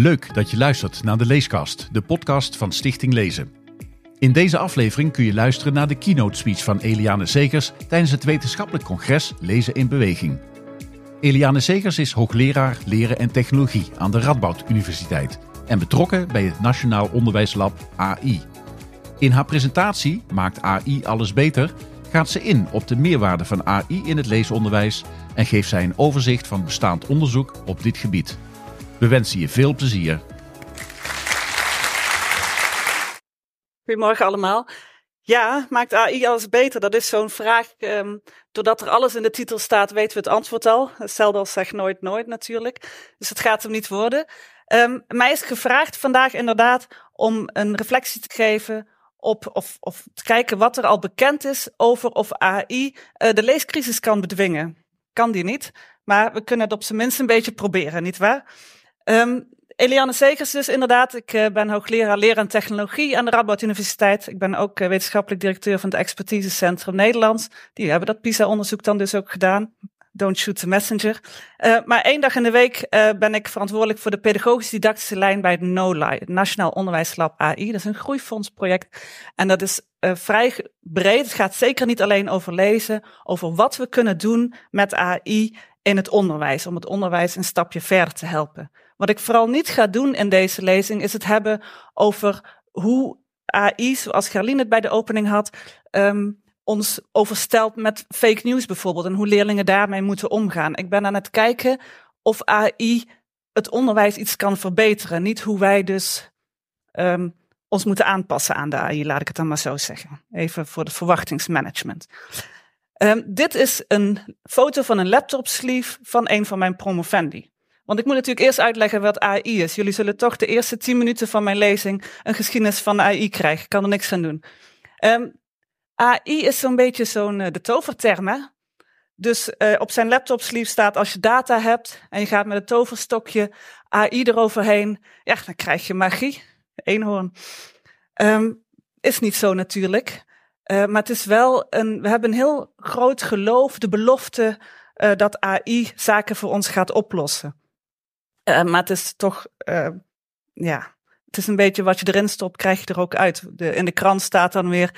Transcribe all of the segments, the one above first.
Leuk dat je luistert naar de Leeskast, de podcast van Stichting Lezen. In deze aflevering kun je luisteren naar de keynote speech van Eliane Segers tijdens het wetenschappelijk congres Lezen in Beweging. Eliane Segers is hoogleraar leren en technologie aan de Radboud Universiteit en betrokken bij het Nationaal Onderwijslab AI. In haar presentatie Maakt AI alles beter gaat ze in op de meerwaarde van AI in het leesonderwijs en geeft zij een overzicht van bestaand onderzoek op dit gebied. We wensen je veel plezier. Goedemorgen allemaal. Ja, maakt AI alles beter? Dat is zo'n vraag. Um, doordat er alles in de titel staat, weten we het antwoord al. Hetzelfde als zeg nooit nooit natuurlijk. Dus het gaat hem niet worden. Um, mij is gevraagd vandaag inderdaad om een reflectie te geven op of, of te kijken wat er al bekend is over of AI uh, de leescrisis kan bedwingen. Kan die niet, maar we kunnen het op zijn minst een beetje proberen, nietwaar? Um, Eliane Segers dus inderdaad. Ik uh, ben hoogleraar leren en technologie aan de Radboud Universiteit. Ik ben ook uh, wetenschappelijk directeur van het Expertisecentrum Nederlands. Die hebben dat PISA-onderzoek dan dus ook gedaan. Don't shoot the messenger. Uh, maar één dag in de week ben ik verantwoordelijk voor de pedagogische didactische lijn bij het NOLAI, het Nationaal Onderwijslab AI. Dat is een groeifondsproject. En dat is vrij breed. Het gaat zeker niet alleen over lezen, over wat we kunnen doen met AI in het onderwijs, om het onderwijs een stapje verder te helpen. Wat ik vooral niet ga doen in deze lezing is het hebben over hoe AI, zoals Gerlien het bij de opening had, um, ons overstelt met fake news bijvoorbeeld en hoe leerlingen daarmee moeten omgaan. Ik ben aan het kijken of AI het onderwijs iets kan verbeteren, niet hoe wij dus um, ons moeten aanpassen aan de AI, laat ik het dan maar zo zeggen. Even voor de verwachtingsmanagement. Um, dit is een foto van een laptop sleeve van een van mijn promovendi. Want ik moet natuurlijk eerst uitleggen wat AI is. Jullie zullen toch de eerste tien minuten van mijn lezing een geschiedenis van AI krijgen. Ik kan er niks aan doen. Um, AI is zo'n beetje zo'n uh, de toverterm. Hè? Dus uh, op zijn laptop staat als je data hebt en je gaat met het toverstokje AI eroverheen, ja, dan krijg je magie. Eenhoorn. Um, is niet zo natuurlijk. Uh, maar het is wel een, we hebben een heel groot geloof, de belofte dat AI zaken voor ons gaat oplossen. Uh, maar het is toch, ja, het is een beetje wat je erin stopt, krijg je er ook uit. De, in de krant staat dan weer,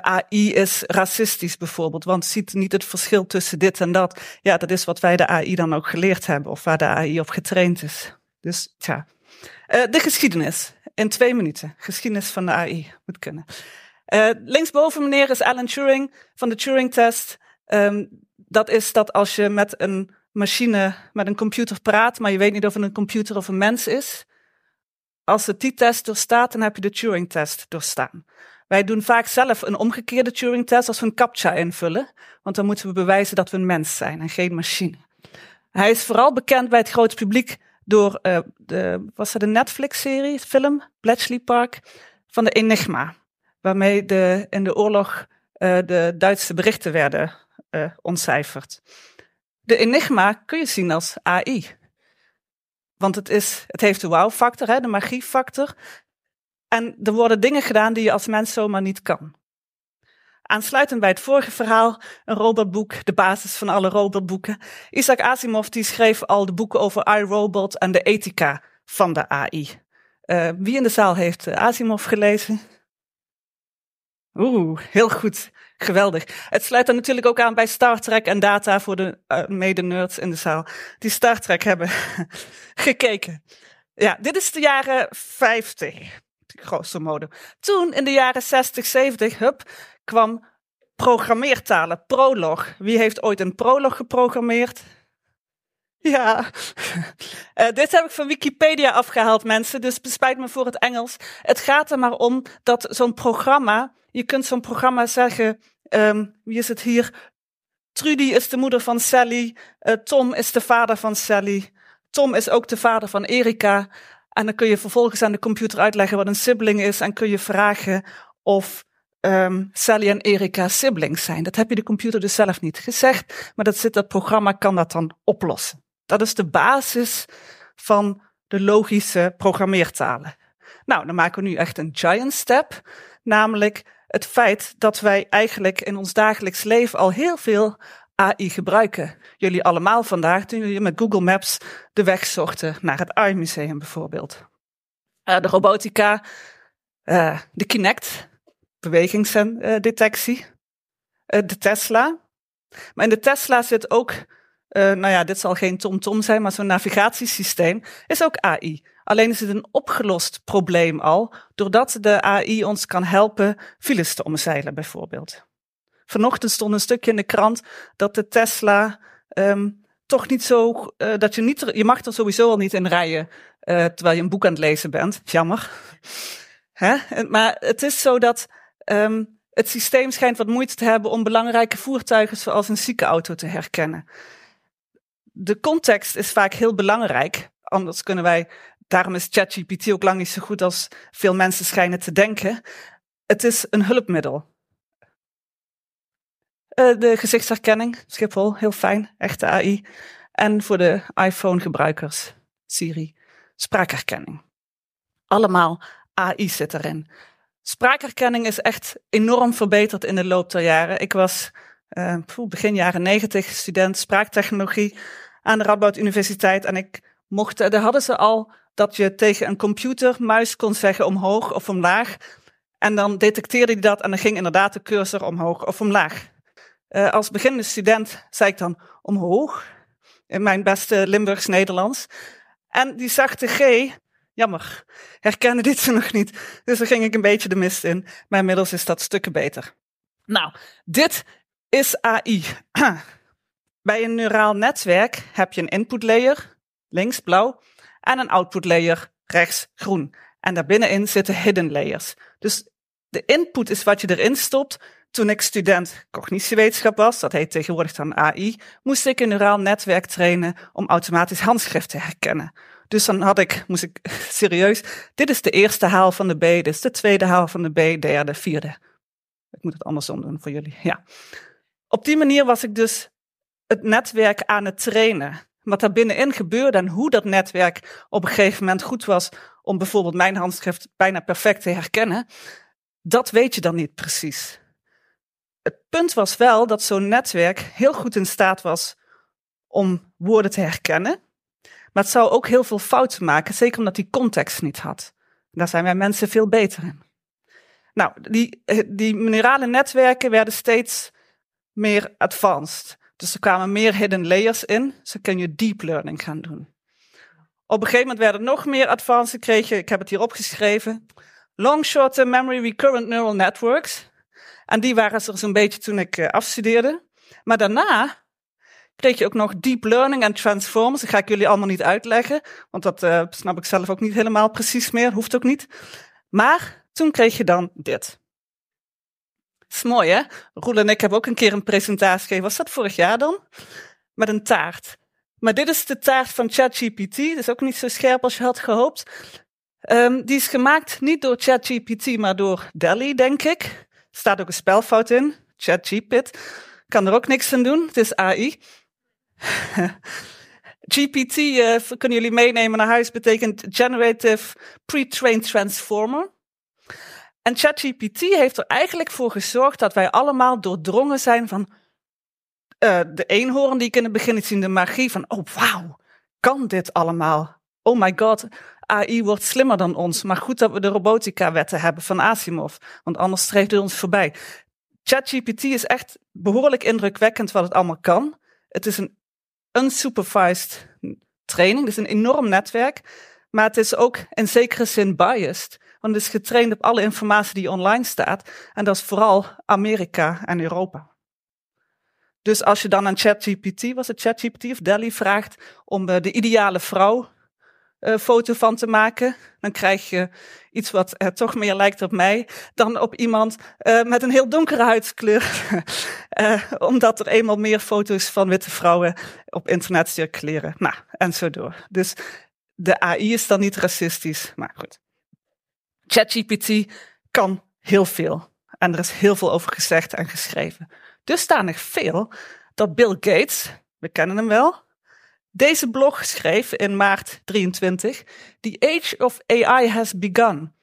AI is racistisch bijvoorbeeld, want ziet niet het verschil tussen dit en dat. Ja, dat is wat wij de AI dan ook geleerd hebben, of waar de AI op getraind is. Dus, tja. de geschiedenis, in twee minuten. Geschiedenis van de AI, moet kunnen. Linksboven meneer is Alan Turing van de Turing-test. Um, dat is dat als je met een machine, met een computer praat, maar je weet niet of het een computer of een mens is. Als het die test doorstaat, dan heb je de Turing-test doorstaan. Wij doen vaak zelf een omgekeerde Turing-test als we een CAPTCHA invullen, want dan moeten we bewijzen dat we een mens zijn en geen machine. Hij is vooral bekend bij het grote publiek door uh, de, was dat een Netflix-serie, film, Bletchley Park, van de Enigma waarmee de, in de oorlog uh, de Duitse berichten werden uh, ontcijferd. De Enigma kun je zien als AI. Want het, is, het heeft de wow-factor, de magie-factor. En er worden dingen gedaan die je als mens zomaar niet kan. Aansluitend bij het vorige verhaal, een robotboek, de basis van alle robotboeken. Isaac Asimov die schreef al de boeken over iRobot en de ethica van de AI. Uh, wie in de zaal heeft Asimov gelezen? Oeh, heel goed. Geweldig. Het sluit dan natuurlijk ook aan bij Star Trek en data voor de uh, mede-nerds in de zaal die Star Trek hebben gekeken. Ja, dit is de jaren 50, grosso modo. Toen in de jaren 60, 70, hup, kwam programmeertalen, prolog. Wie heeft ooit een prolog geprogrammeerd? Ja, uh, dit heb ik van Wikipedia afgehaald, mensen. Dus bespijt me voor het Engels. Het gaat er maar om dat zo'n programma je kunt zo'n programma zeggen, um, wie is het hier? Trudy is de moeder van Sally, uh, Tom is de vader van Sally, Tom is ook de vader van Erika. En dan kun je vervolgens aan de computer uitleggen wat een sibling is en kun je vragen of um, Sally en Erika siblings zijn. Dat heb je de computer dus zelf niet gezegd, maar dat, zit, dat programma kan dat dan oplossen. Dat is de basis van de logische programmeertalen. Nou, dan maken we nu echt een giant step, namelijk het feit dat wij eigenlijk in ons dagelijks leven al heel veel AI gebruiken. Jullie allemaal vandaag toen jullie met Google Maps de weg zochten naar het AI Museum bijvoorbeeld. Uh, de robotica, uh, de Kinect, bewegingsdetectie, uh, de Tesla. Maar in de Tesla zit ook, nou ja, dit zal geen TomTom -tom zijn, maar zo'n navigatiesysteem is ook AI. Alleen is het een opgelost probleem al, doordat de AI ons kan helpen files te omzeilen bijvoorbeeld. Vanochtend stond een stukje in de krant dat de Tesla um, toch niet zo, uh, dat je niet, je mag er sowieso al niet in rijden uh, terwijl je een boek aan het lezen bent. Jammer. Hè? Maar het is zo dat um, het systeem schijnt wat moeite te hebben om belangrijke voertuigen zoals een ziekenauto te herkennen. De context is vaak heel belangrijk, anders kunnen wij Daarom is ChatGPT ook lang niet zo goed als veel mensen schijnen te denken. Het is een hulpmiddel. Uh, de gezichtsherkenning, Schiphol, heel fijn, echte AI. En voor de iPhone-gebruikers, Siri, spraakherkenning. Allemaal AI zit erin. Spraakherkenning is echt enorm verbeterd in de loop der jaren. Ik was uh, begin jaren negentig student spraaktechnologie aan de Radboud Universiteit en ik mocht, daar hadden ze al dat je tegen een computermuis kon zeggen omhoog of omlaag. En dan detecteerde hij dat en dan ging inderdaad de cursor omhoog of omlaag. Uh, als beginnende student zei ik dan omhoog, in mijn beste Limburgs Nederlands. En die zachte G, jammer, herkende dit ze nog niet. Dus daar ging ik een beetje de mist in. Maar inmiddels is dat stukken beter. Nou, dit is AI. Bij een neuraal netwerk heb je een input layer, links blauw, en een output layer rechts groen. En daarbinnenin zitten hidden layers. Dus de input is wat je erin stopt. Toen ik student cognitiewetenschap was, dat heet tegenwoordig dan AI, moest ik een neuraal netwerk trainen om automatisch handschrift te herkennen. Dus dan had ik, moest ik serieus, dit is de eerste haal van de B, dit is de tweede haal van de B, derde, vierde. Ik moet het andersom doen voor jullie. Ja. Op die manier was ik dus het netwerk aan het trainen wat daar binnenin gebeurde en hoe dat netwerk op een gegeven moment goed was om bijvoorbeeld mijn handschrift bijna perfect te herkennen, dat weet je dan niet precies. Het punt was wel dat zo'n netwerk heel goed in staat was om woorden te herkennen, maar het zou ook heel veel fouten maken, zeker omdat die context niet had. Daar zijn wij mensen veel beter in. Nou, die, die minerale netwerken werden steeds meer advanced. Dus er kwamen meer hidden layers in. Zo kun je deep learning gaan doen. Op een gegeven moment werden nog meer advanced. Je, ik heb het hier opgeschreven. Long short memory recurrent neural networks. En die waren er zo'n beetje toen ik uh, afstudeerde. Maar daarna kreeg je ook nog deep learning en transformers. Dat ga ik jullie allemaal niet uitleggen, want dat uh, snap ik zelf ook niet helemaal precies meer. Hoeft ook niet. Maar toen kreeg je dan dit is mooi, hè? Roel en ik hebben ook een keer een presentatie gegeven. Was dat vorig jaar dan? Met een taart. Maar dit is de taart van ChatGPT. Is ook niet zo scherp als je had gehoopt. Um, die is gemaakt niet door ChatGPT, maar door DALI, denk ik. Er staat ook een spelfout in. ChatGPT. Kan er ook niks aan doen. Het is AI. GPT, eh, kunnen jullie meenemen naar huis, betekent Generative Pre-trained Transformer. En ChatGPT heeft er eigenlijk voor gezorgd dat wij allemaal doordrongen zijn van uh, de eenhoorn die ik in het begin zien, de magie van, oh wauw, kan dit allemaal? Oh my god, AI wordt slimmer dan ons. Maar goed dat we de robotica-wetten hebben van Asimov, want anders streeft het ons voorbij. ChatGPT is echt behoorlijk indrukwekkend wat het allemaal kan. Het is een unsupervised training, dus een enorm netwerk. Maar het is ook in zekere zin biased. Want het is getraind op alle informatie die online staat. En dat is vooral Amerika en Europa. Dus als je dan aan ChatGPT, was het ChatGPT of Delhi, vraagt om uh, de ideale vrouw uh, foto van te maken, dan krijg je iets wat uh, toch meer lijkt op mij dan op iemand met een heel donkere huidskleur. omdat er eenmaal meer foto's van witte vrouwen op internet circuleren. Nou, en zo door. Dus de AI is dan niet racistisch, maar goed. ChatGPT kan heel veel. En er is heel veel over gezegd en geschreven. Dus staan nog veel dat Bill Gates, we kennen hem wel, deze blog schreef in maart 23. The age of AI has begun.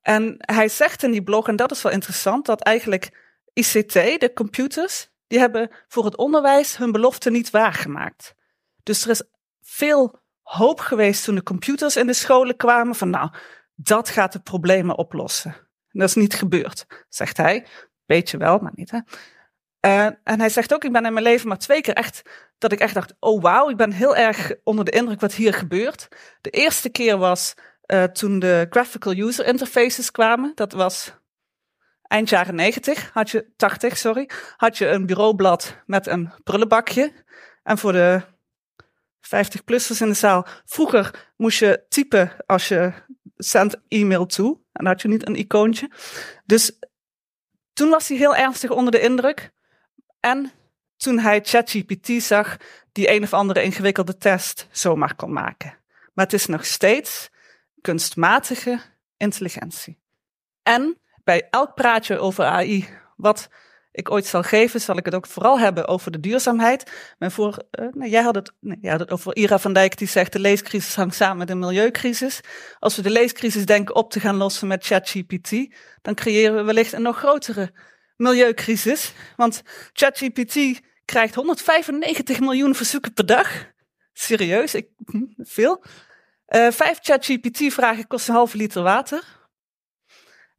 En hij zegt in die blog, en dat is wel interessant, dat eigenlijk ICT, de computers, die hebben voor het onderwijs hun belofte niet waargemaakt. Dus er is veel hoop geweest toen de computers in de scholen kwamen van nou, dat gaat de problemen oplossen. En dat is niet gebeurd, zegt hij. Weet je wel, maar niet hè. Uh, en hij zegt ook, ik ben in mijn leven maar twee keer echt, dat ik echt dacht, oh wauw, ik ben heel erg onder de indruk wat hier gebeurt. De eerste keer was uh, toen de graphical user interfaces kwamen. Dat was eind jaren 90, had je, 80, sorry, had je een bureaublad met een prullenbakje. En voor de 50-plussers in de zaal, vroeger moest je typen als je send e-mail toe. En had je niet een icoontje. Dus toen was hij heel ernstig onder de indruk. En toen hij ChatGPT zag, die een of andere ingewikkelde test zomaar kon maken. Maar het is nog steeds kunstmatige intelligentie. En bij elk praatje over AI, wat ik ooit zal geven, zal ik het ook vooral hebben over de duurzaamheid. Maar voor, uh, nou, jij, had het, nee, het over Ira van Dijk, die zegt de leescrisis hangt samen met de milieucrisis. Als we de leescrisis denken op te gaan lossen met ChatGPT, dan creëren we wellicht een nog grotere milieucrisis. Want ChatGPT krijgt 195 miljoen verzoeken per dag. Serieus, ik, hm, veel. Uh, vijf ChatGPT-vragen kosten een halve liter water.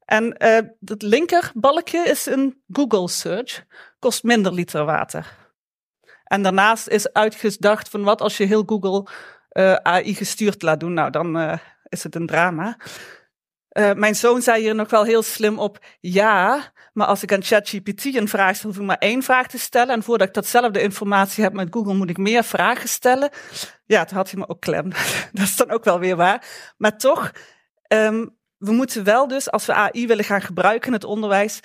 En uh, het linkerbalkje is een Google search, kost minder liter water. En daarnaast is uitgedacht van wat als je heel Google eh, AI gestuurd laat doen. Nou, dan uh, is het een drama. mijn zoon zei hier nog wel heel slim op, ja, maar als ik aan ChatGPT een vraag stel, hoef ik maar één vraag te stellen. En voordat ik datzelfde informatie heb met Google, moet ik meer vragen stellen. Ja, toen had hij me ook klem. dat is dan ook wel weer waar. Maar toch, um, we moeten wel dus, als we AI willen gaan gebruiken in het onderwijs,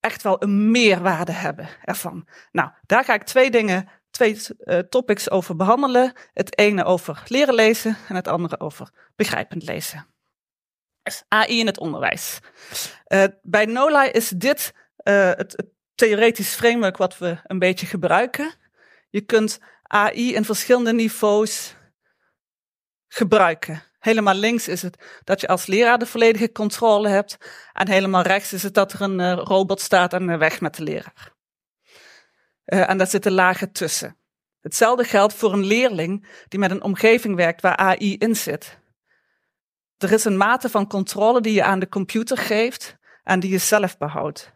echt wel een meerwaarde hebben ervan. Nou, daar ga ik twee dingen, twee uh, topics over behandelen. Het ene over leren lezen en het andere over begrijpend lezen. Dus AI in het onderwijs. Uh, bij NOLA is dit uh, het, het theoretisch framework wat we een beetje gebruiken. Je kunt AI in verschillende niveaus gebruiken. Helemaal links is het dat je als leraar de volledige controle hebt. En helemaal rechts is het dat er een uh, robot staat en uh, weg met de leraar. Uh, en daar zitten lagen tussen. Hetzelfde geldt voor een leerling die met een omgeving werkt waar AI in zit. Er is een mate van controle die je aan de computer geeft en die je zelf behoudt.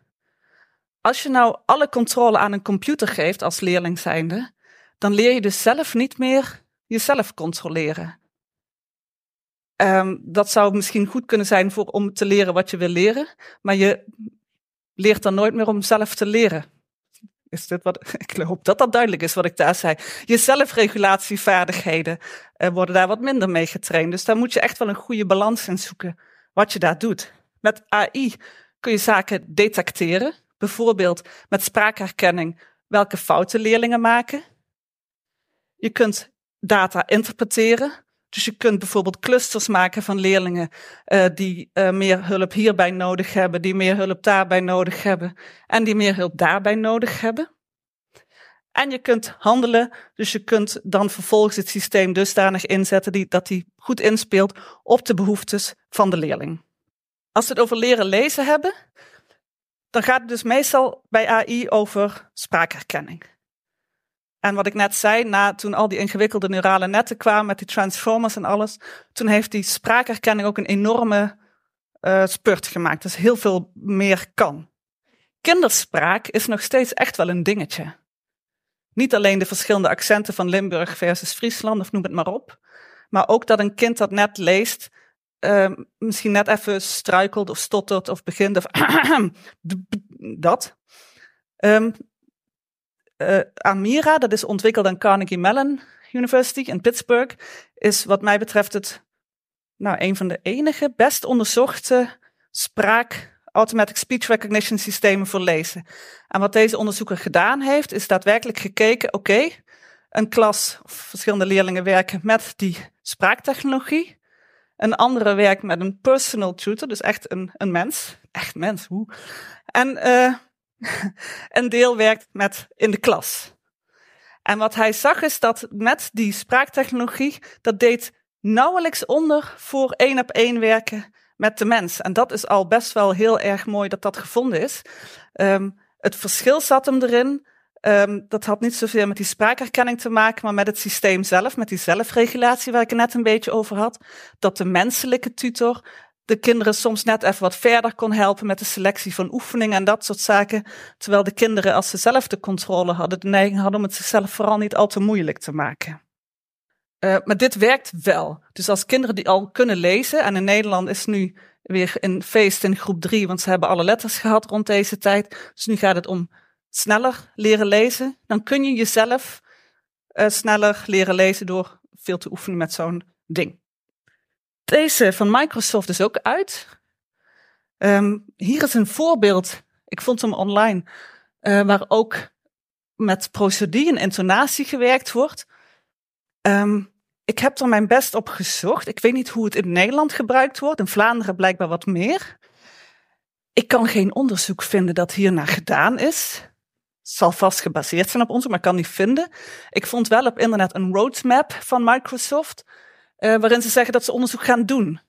Als je nou alle controle aan een computer geeft als leerling zijnde, dan leer je dus zelf niet meer jezelf controleren. Um, dat zou misschien goed kunnen zijn voor, om te leren wat je wil leren, maar je leert dan nooit meer om zelf te leren. Is dit wat, ik hoop dat dat duidelijk is wat ik daar zei. Je zelfregulatievaardigheden uh, worden daar wat minder mee getraind. Dus daar moet je echt wel een goede balans in zoeken wat je daar doet. Met AI kun je zaken detecteren. Bijvoorbeeld met spraakherkenning welke fouten leerlingen maken. Je kunt data interpreteren. Dus je kunt bijvoorbeeld clusters maken van leerlingen uh, die uh, meer hulp hierbij nodig hebben, die meer hulp daarbij nodig hebben en die meer hulp daarbij nodig hebben. En je kunt handelen, dus je kunt dan vervolgens het systeem dusdanig inzetten die, dat die goed inspeelt op de behoeftes van de leerling. Als we het over leren lezen hebben, dan gaat het dus meestal bij AI over spraakherkenning. En wat ik net zei, na, toen al die ingewikkelde neurale netten kwamen met die transformers en alles, toen heeft die spraakherkenning ook een enorme uh, spurt gemaakt. Dus heel veel meer kan. Kinderspraak is nog steeds echt wel een dingetje. Niet alleen de verschillende accenten van Limburg versus Friesland, of noem het maar op. Maar ook dat een kind dat net leest, uh, misschien net even struikelt of stottert of begint of dat. Um, uh, Amira, dat is ontwikkeld aan Carnegie Mellon University in Pittsburgh, is wat mij betreft het, nou, een van de enige best onderzochte spraak automatic speech recognition systemen voor lezen. En wat deze onderzoeker gedaan heeft, is daadwerkelijk gekeken, oké, een klas of verschillende leerlingen werken met die spraaktechnologie. Een andere werkt met een personal tutor, dus echt een, een mens. Echt mens, hoe? En uh, een deel werkt met in de klas. En wat hij zag is dat met die spraaktechnologie, dat deed nauwelijks onder voor één op één werken met de mens. En dat is al best wel heel erg mooi dat dat gevonden is. Um, het verschil zat hem erin Um, dat had niet zoveel met die spraakherkenning te maken, maar met het systeem zelf, met die zelfregulatie waar ik het net een beetje over had. Dat de menselijke tutor de kinderen soms net even wat verder kon helpen met de selectie van oefeningen en dat soort zaken. Terwijl de kinderen, als ze zelf de controle hadden, de neiging hadden om het zichzelf vooral niet al te moeilijk te maken. Uh, maar dit werkt wel. Dus als kinderen die al kunnen lezen, en in Nederland is nu weer een feest in groep drie, want ze hebben alle letters gehad rond deze tijd. Dus nu gaat het om sneller leren lezen. Dan kun je jezelf uh, sneller leren lezen door veel te oefenen met zo'n ding. Deze van Microsoft is ook uit. Um, hier is een voorbeeld. Ik vond hem online, uh, waar ook met procedure en intonatie gewerkt wordt. Um, ik heb er mijn best op gezocht. Ik weet niet hoe het in Nederland gebruikt wordt. In Vlaanderen blijkbaar wat meer. Ik kan geen onderzoek vinden dat hiernaar gedaan is. Het zal vast gebaseerd zijn op onderzoek, maar ik kan niet vinden. Ik vond wel op internet een roadmap van Microsoft, uh, waarin ze zeggen dat ze onderzoek gaan doen.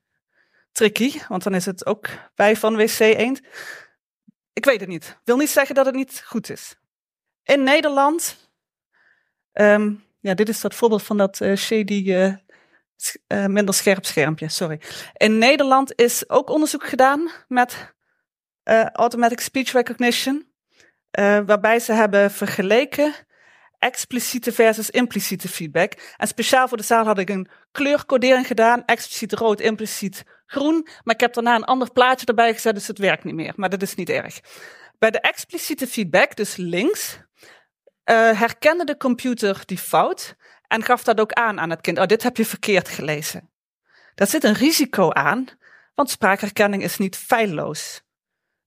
Tricky, want dan is het ook bij van WC Eend. Ik weet het niet. Wil niet zeggen dat het niet goed is. In Nederland um, ja, dit is dat voorbeeld van dat uh, shady, uh, minder scherp schermpje, sorry. In Nederland is ook onderzoek gedaan met automatic speech recognition, waarbij ze hebben vergeleken expliciete versus impliciete feedback. En speciaal voor de zaal had ik een kleurcodering gedaan, expliciet rood, impliciet groen, maar ik heb daarna een ander plaatje erbij gezet, dus het werkt niet meer, maar dat is niet erg. Bij de expliciete feedback, dus links, uh, herkende de computer die fout en gaf dat ook aan aan het kind. Oh, dit heb je verkeerd gelezen. Daar zit een risico aan, want spraakherkenning is niet feilloos.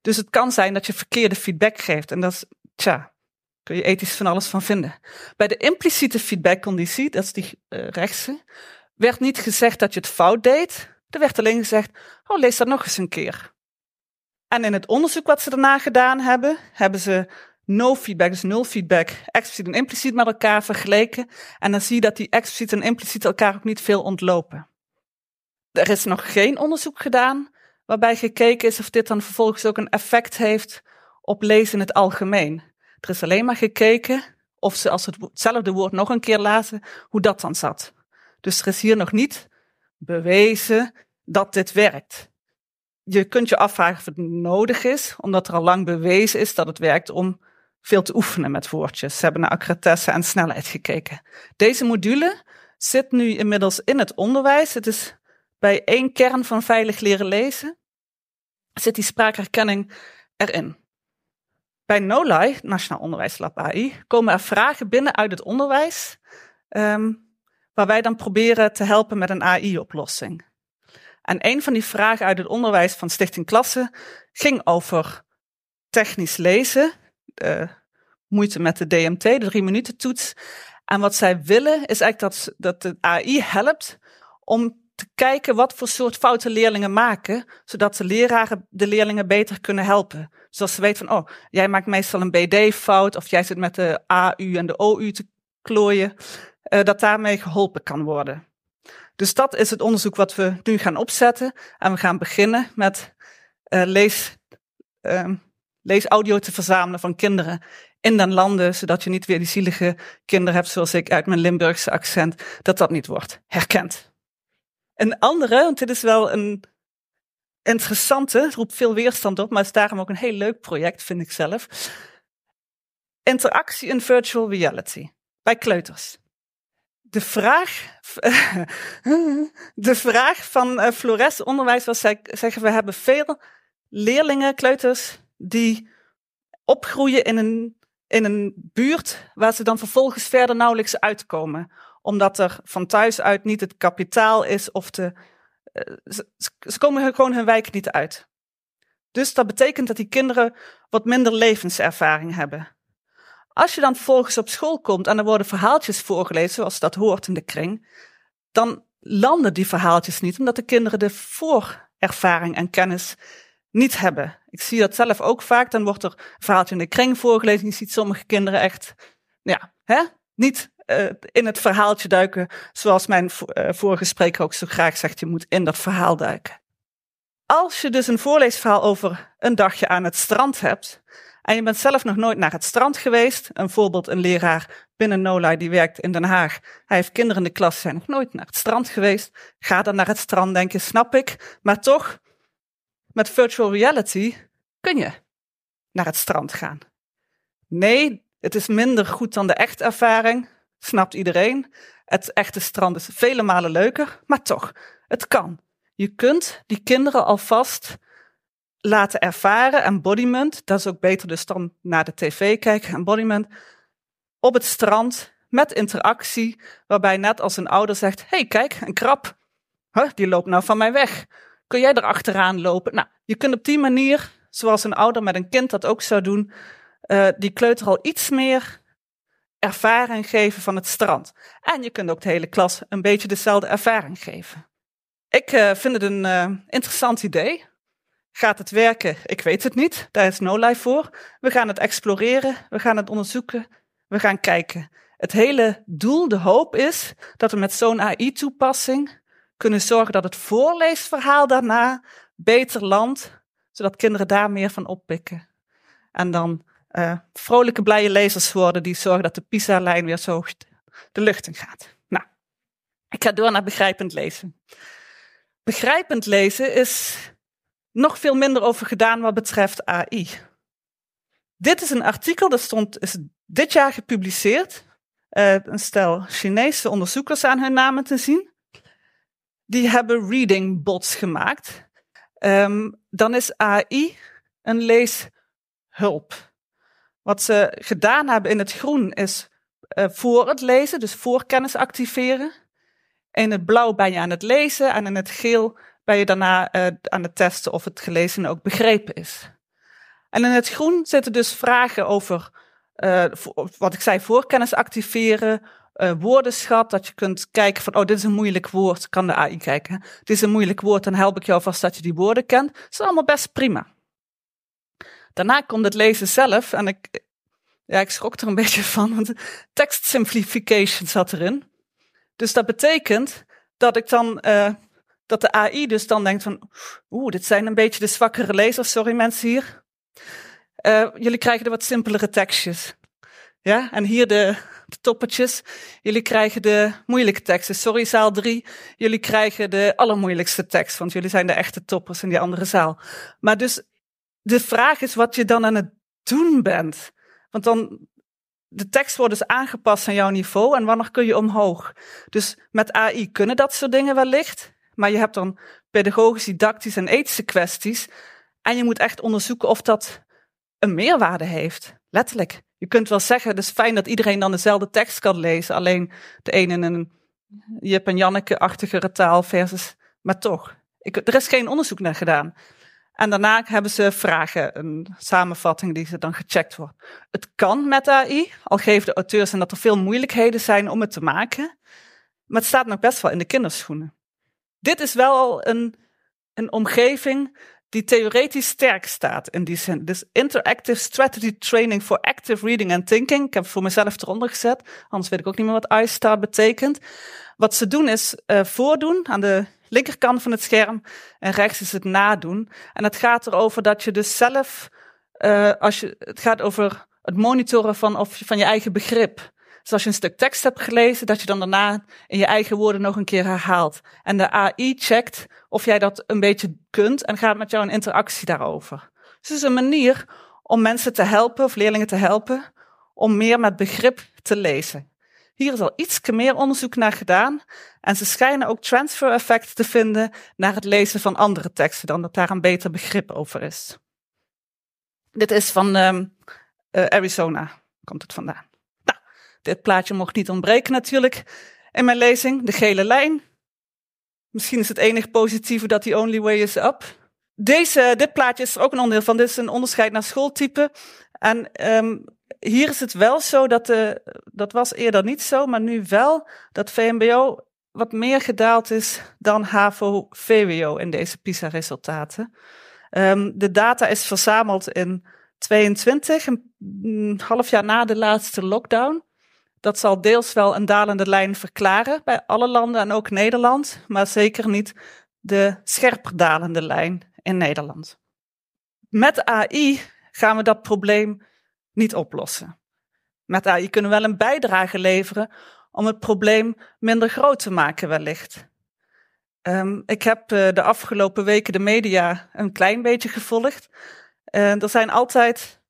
Dus het kan zijn dat je verkeerde feedback geeft. En dat is, tja, kun je ethisch van alles van vinden. Bij de impliciete feedbackconditie, dat is die uh, rechtse, werd niet gezegd dat je het fout deed. Er werd alleen gezegd, oh, lees dat nog eens een keer. En in het onderzoek wat ze daarna gedaan hebben, hebben ze no feedback, dus nul feedback, expliciet en impliciet met elkaar vergeleken. En dan zie je dat die expliciet en impliciet elkaar ook niet veel ontlopen. Er is nog geen onderzoek gedaan waarbij gekeken is of dit dan vervolgens ook een effect heeft op lezen in het algemeen. Er is alleen maar gekeken of ze als hetzelfde woord nog een keer lazen, hoe dat dan zat. Dus er is hier nog niet bewezen dat dit werkt. Je kunt je afvragen of het nodig is, omdat er al lang bewezen is dat het werkt om veel te oefenen met woordjes. Ze hebben naar accuratesse en snelheid gekeken. Deze module zit nu inmiddels in het onderwijs. Het is bij één kern van veilig leren lezen. Zit die spraakherkenning erin. Bij NOLAI, Nationaal Onderwijslab AI, komen er vragen binnen uit het onderwijs. Um, waar wij dan proberen te helpen met een AI-oplossing. En een van die vragen uit het onderwijs van Stichting Klasse ging over technisch lezen moeite met de DMT, de drie minuten toets. En wat zij willen is eigenlijk dat, dat de AI helpt om te kijken wat voor soort fouten leerlingen maken, zodat de leraren de leerlingen beter kunnen helpen. Dus als ze weten van, oh, jij maakt meestal een BD-fout of jij zit met de AU en de OU te klooien, uh, dat daarmee geholpen kan worden. Dus dat is het onderzoek wat we nu gaan opzetten. En we gaan beginnen met uh, lees, uh, leesaudio te verzamelen van kinderen in den landen, zodat je niet weer die zielige kinderen hebt zoals ik uit mijn Limburgse accent, dat dat niet wordt herkend. Een andere, want dit is wel een interessante, roept veel weerstand op, maar is daarom ook een heel leuk project, vind ik zelf. Interactie in virtual reality bij kleuters. De vraag, de vraag van uh, Flores Onderwijs was, zij zeggen we hebben veel leerlingen, kleuters, die opgroeien in een, in een buurt waar ze dan vervolgens verder nauwelijks uitkomen. Omdat er van thuis uit niet het kapitaal is of de. Uh, ze, ze komen gewoon hun wijk niet uit. Dus dat betekent dat die kinderen wat minder levenservaring hebben. Als je dan vervolgens op school komt en er worden verhaaltjes voorgelezen, zoals dat hoort in de kring, dan landen die verhaaltjes niet, omdat de kinderen de voorervaring en kennis niet hebben. Ik zie dat zelf ook vaak. Dan wordt er een verhaaltje in de kring voorgelezen. Je ziet sommige kinderen echt, ja, hè, niet in het verhaaltje duiken. Zoals mijn uh, vorige spreker ook zo graag zegt, je moet in dat verhaal duiken. Als je dus een voorleesverhaal over een dagje aan het strand hebt. en je bent zelf nog nooit naar het strand geweest, een voorbeeld een leraar binnen NOLA die werkt in Den Haag, hij heeft kinderen in de klas, zijn nog nooit naar het strand geweest, ga dan naar het strand denken, snap ik, maar toch, met virtual reality kun je naar het strand gaan. Nee, het is minder goed dan de echte ervaring, snapt iedereen. Het echte strand is vele malen leuker, maar toch, het kan. Je kunt die kinderen alvast laten ervaren, embodiment, dat is ook beter dus dan naar de tv kijken, embodiment, op het strand met interactie, waarbij net als een ouder zegt, hey kijk, een krab, huh, die loopt nou van mij weg. Kun jij er achteraan lopen? Nou, je kunt op die manier, zoals een ouder met een kind dat ook zou doen, uh, die kleuter al iets meer ervaring geven van het strand. En je kunt ook de hele klas een beetje dezelfde ervaring geven. Ik uh, vind het een uh, interessant idee. Gaat het werken? Ik weet het niet. Daar is No Life voor. We gaan het exploreren, we gaan het onderzoeken, we gaan kijken. Het hele doel, de hoop is dat we met zo'n AI-toepassing kunnen zorgen dat het voorleesverhaal daarna beter landt, zodat kinderen daar meer van oppikken. En dan uh, vrolijke, blije lezers worden die zorgen dat de PISA-lijn weer zo de lucht in gaat. Nou, ik ga door naar begrijpend lezen. Begrijpend lezen is nog veel minder over gedaan wat betreft AI. Dit is een artikel dat stond, is dit jaar gepubliceerd. Uh, een stel Chinese onderzoekers aan hun namen te zien. Die hebben reading bots gemaakt. Um, dan is AI een leeshulp. Wat ze gedaan hebben in het groen is uh, voor het lezen, dus voorkennis activeren. In het blauw ben je aan het lezen en in het geel ben je daarna uh, aan het testen of het gelezen ook begrepen is. En in het groen zitten dus vragen over, uh, wat ik zei, voorkennis activeren, uh, woordenschat, dat je kunt kijken van, oh, dit is een moeilijk woord, kan de AI kijken. Dit is een moeilijk woord, dan help ik jou vast dat je die woorden kent. Dat is allemaal best prima. Daarna komt het lezen zelf en ik, ja, ik schrok er een beetje van, want text simplification zat erin. Dus dat betekent dat ik dan, uh, dat de AI dus dan denkt van, oeh, dit zijn een beetje de zwakkere lezers, sorry mensen hier. Uh, jullie krijgen de wat simpelere tekstjes. Ja, en hier de, de toppertjes. Jullie krijgen de moeilijke teksten. Sorry, zaal 3. Jullie krijgen de allermoeilijkste tekst, want jullie zijn de echte toppers in die andere zaal. Maar dus de vraag is wat je dan aan het doen bent. Want dan, de tekst wordt dus aangepast aan jouw niveau en wanneer kun je omhoog? Dus met AI kunnen dat soort dingen wellicht, maar je hebt dan pedagogisch, didactisch en ethische kwesties. En je moet echt onderzoeken of dat een meerwaarde heeft. Letterlijk. Je kunt wel zeggen, het is fijn dat iedereen dan dezelfde tekst kan lezen. Alleen de ene in een Jip en Janneke-achtigere taal versus... Maar toch, ik, er is geen onderzoek naar gedaan. En daarna hebben ze vragen, een samenvatting die ze dan gecheckt wordt. Het kan met AI, al geven de auteurs en dat er veel moeilijkheden zijn om het te maken. Maar het staat nog best wel in de kinderschoenen. Dit is wel een, een omgeving die theoretisch sterk staat in die zin. Dus Interactive Strategy Training for Active Reading and Thinking. Ik heb het voor mezelf eronder gezet, anders weet ik ook niet meer wat iStar betekent. Wat ze doen is uh, voordoen aan de linkerkant van het scherm en rechts is het nadoen. En het gaat erover dat je dus zelf, uh, als je, het gaat over het monitoren van, of, van je eigen begrip. Dus als je een stuk tekst hebt gelezen, dat je dan daarna in je eigen woorden nog een keer herhaalt. En de AI checkt of jij dat een beetje kunt en gaat met jou een interactie daarover. Dus het is een manier om mensen te helpen, of leerlingen te helpen, om meer met begrip te lezen. Hier is al iets meer onderzoek naar gedaan. En ze schijnen ook transfer effecten te vinden naar het lezen van andere teksten, dan dat daar een beter begrip over is. Dit is van um, uh, Arizona, komt het vandaan. Nou, dit plaatje mocht niet ontbreken natuurlijk in mijn lezing. De gele lijn. Misschien is het enig positieve dat die only way is up. Deze, dit plaatje is ook een onderdeel van. Dit is een onderscheid naar schooltype. En um, hier is het wel zo dat de, dat was eerder niet zo, maar nu wel dat VMBO wat meer gedaald is dan HAVO-VWO in deze PISA-resultaten. Um, de data is verzameld in 22, een half jaar na de laatste lockdown. Dat zal deels wel een dalende lijn verklaren bij alle landen en ook Nederland, maar zeker niet de scherper dalende lijn in Nederland. Met AI gaan we dat probleem niet oplossen. Met AI kunnen we wel een bijdrage leveren om het probleem minder groot te maken wellicht. Um, ik heb uh, de afgelopen weken de media een klein beetje gevolgd. Uh, er zijn altijd,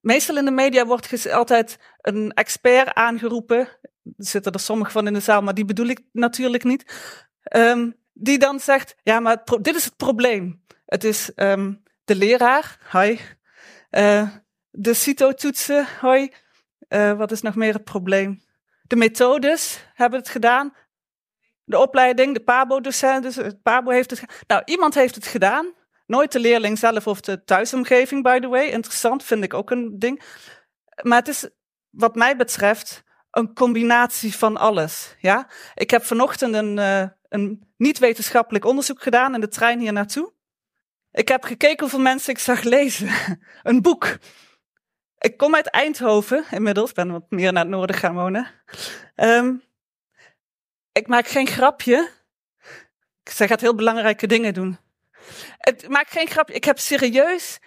meestal in de media wordt altijd een expert aangeroepen. Er zitten er sommigen van in de zaal, maar die bedoel ik natuurlijk niet. Um, die dan zegt, ja, maar dit is het probleem. Het is um, de leraar, hoi. Uh, de CITO-toetsen, hoi. wat is nog meer het probleem? De methodes hebben het gedaan. De opleiding, de PABO-docent, dus het PABO heeft het gedaan. Nou, iemand heeft het gedaan. Nooit de leerling zelf of de thuisomgeving, by the way. Interessant, vind ik ook een ding. Maar het is, wat mij betreft, een combinatie van alles. Ja? Ik heb vanochtend een, uh, een niet-wetenschappelijk onderzoek gedaan in de trein hier naartoe. Ik heb gekeken hoeveel mensen ik zag lezen. een boek. Ik kom uit Eindhoven inmiddels, ben wat meer naar het noorden gaan wonen. Um, ik maak geen grapje. Zij gaat heel belangrijke dingen doen. Ik maak geen grapje. Ik heb serieus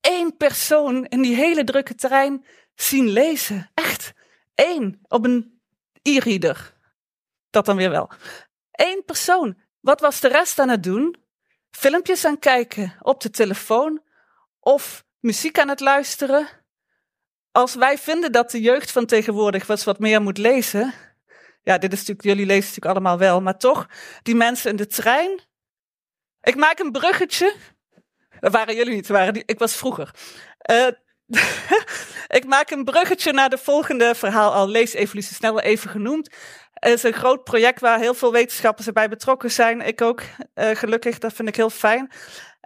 één persoon in die hele drukke trein zien lezen. Echt. Eén. Op een e-reader. Dat dan weer wel. Eén persoon. Wat was de rest aan het doen? Filmpjes aan kijken op de telefoon of muziek aan het luisteren. Als wij vinden dat de jeugd van tegenwoordig wat, wat meer moet lezen, ja, dit is natuurlijk, jullie lezen natuurlijk allemaal wel, maar toch, die mensen in de trein. Ik maak een bruggetje. Dat waren jullie niet, waren die, ik was vroeger. Uh, ik maak een bruggetje naar de volgende verhaal al. Lees evolutie snel even genoemd. Het is een groot project waar heel veel wetenschappers erbij betrokken zijn. Ik ook, uh, gelukkig, dat vind ik heel fijn.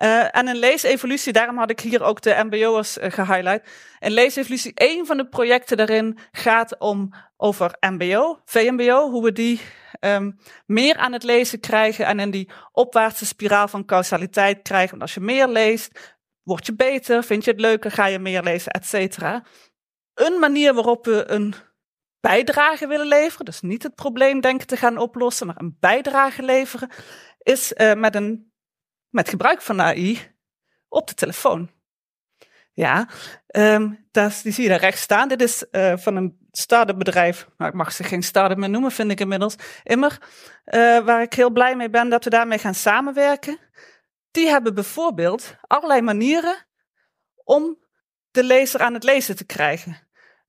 Uh, en een leesevolutie, daarom had ik hier ook de MBO'ers uh, gehighlight. Een leesevolutie, één van de projecten daarin gaat om over MBO, VMBO, hoe we die um, meer aan het lezen krijgen en in die opwaartse spiraal van causaliteit krijgen. Want als je meer leest, word je beter, vind je het leuker, ga je meer lezen, et cetera. Een manier waarop we een bijdrage willen leveren, dus niet het probleem denken te gaan oplossen, maar een bijdrage leveren, is uh, met een met gebruik van AI op de telefoon. Ja, um, dat, die zie je daar rechts staan. Dit is uh, van een start-up bedrijf. Nou, ik mag ze geen start-up meer noemen, vind ik inmiddels. Immer. Uh, waar ik heel blij mee ben dat we daarmee gaan samenwerken. Die hebben bijvoorbeeld allerlei manieren om de lezer aan het lezen te krijgen.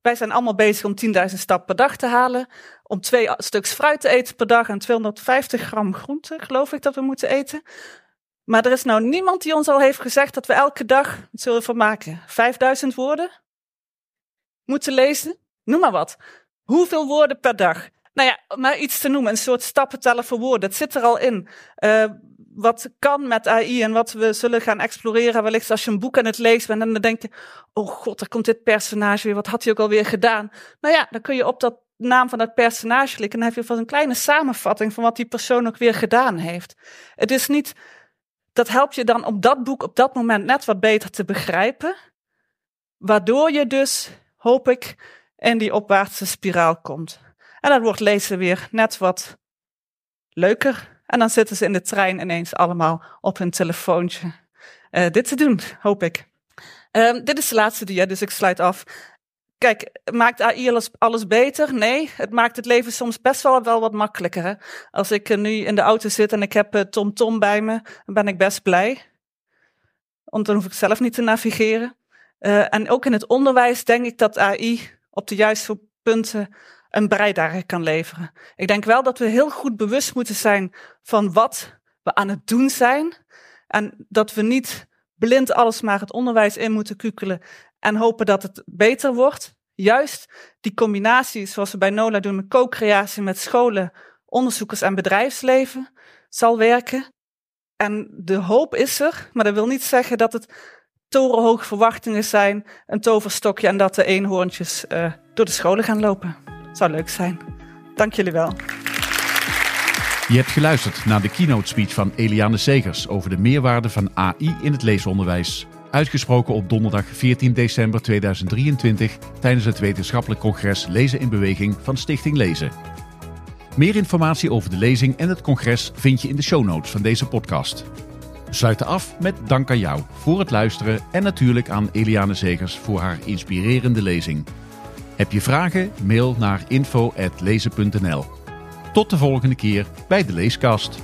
Wij zijn allemaal bezig om 10.000 stappen per dag te halen. Om twee stuks fruit te eten per dag en 250 gram groente, geloof ik dat we moeten eten. Maar er is nou niemand die ons al heeft gezegd dat we elke dag, het zullen van maken, 5000 woorden moeten lezen. Noem maar wat. Hoeveel woorden per dag? Nou ja, maar iets te noemen, een soort stappentellen voor woorden. Het zit er al in. Uh, wat kan met AI en wat we zullen gaan exploreren. Wellicht als je een boek aan het lezen bent en dan denk je, oh god, er komt dit personage weer. Wat had hij ook alweer gedaan? Nou ja, dan kun je op dat naam van dat personage klikken en dan heb je vast een kleine samenvatting van wat die persoon ook weer gedaan heeft. Het is niet dat helpt je dan om dat boek op dat moment net wat beter te begrijpen. Waardoor je dus, hoop ik, in die opwaartse spiraal komt. En dan wordt lezen weer net wat leuker. En dan zitten ze in de trein ineens allemaal op hun telefoontje uh, dit te doen, hoop ik. Um, dit is de laatste dia, dus ik sluit af. Kijk, maakt AI alles, beter? Nee, het maakt het leven soms best wel, wel wat makkelijker. Als ik nu in de auto zit en ik heb TomTom Tom bij me, dan ben ik best blij. Want dan hoef ik zelf niet te navigeren. Uh, en ook in het onderwijs denk ik dat AI op de juiste punten een bijdrage kan leveren. Ik denk wel dat we heel goed bewust moeten zijn van wat we aan het doen zijn. En dat we niet blind alles maar het onderwijs in moeten kukelen en hopen dat het beter wordt. Juist die combinatie, zoals we bij NOLA doen met co-creatie met scholen, onderzoekers en bedrijfsleven, zal werken. En de hoop is er, maar dat wil niet zeggen dat het torenhoge verwachtingen zijn, een toverstokje en dat de eenhoorntjes uh, door de scholen gaan lopen. Zou leuk zijn. Dank jullie wel. Je hebt geluisterd naar de keynote speech van Eliane Segers over de meerwaarde van AI in het leesonderwijs uitgesproken op donderdag 14 december 2023 tijdens het wetenschappelijk congres Lezen in Beweging van Stichting Lezen. Meer informatie over de lezing en het congres vind je in de show notes van deze podcast. We sluiten af met dank aan jou voor het luisteren en natuurlijk aan Eliane Zegers voor haar inspirerende lezing. Heb je vragen? Mail naar info.lezen.nl. Tot de volgende keer bij de Leeskast.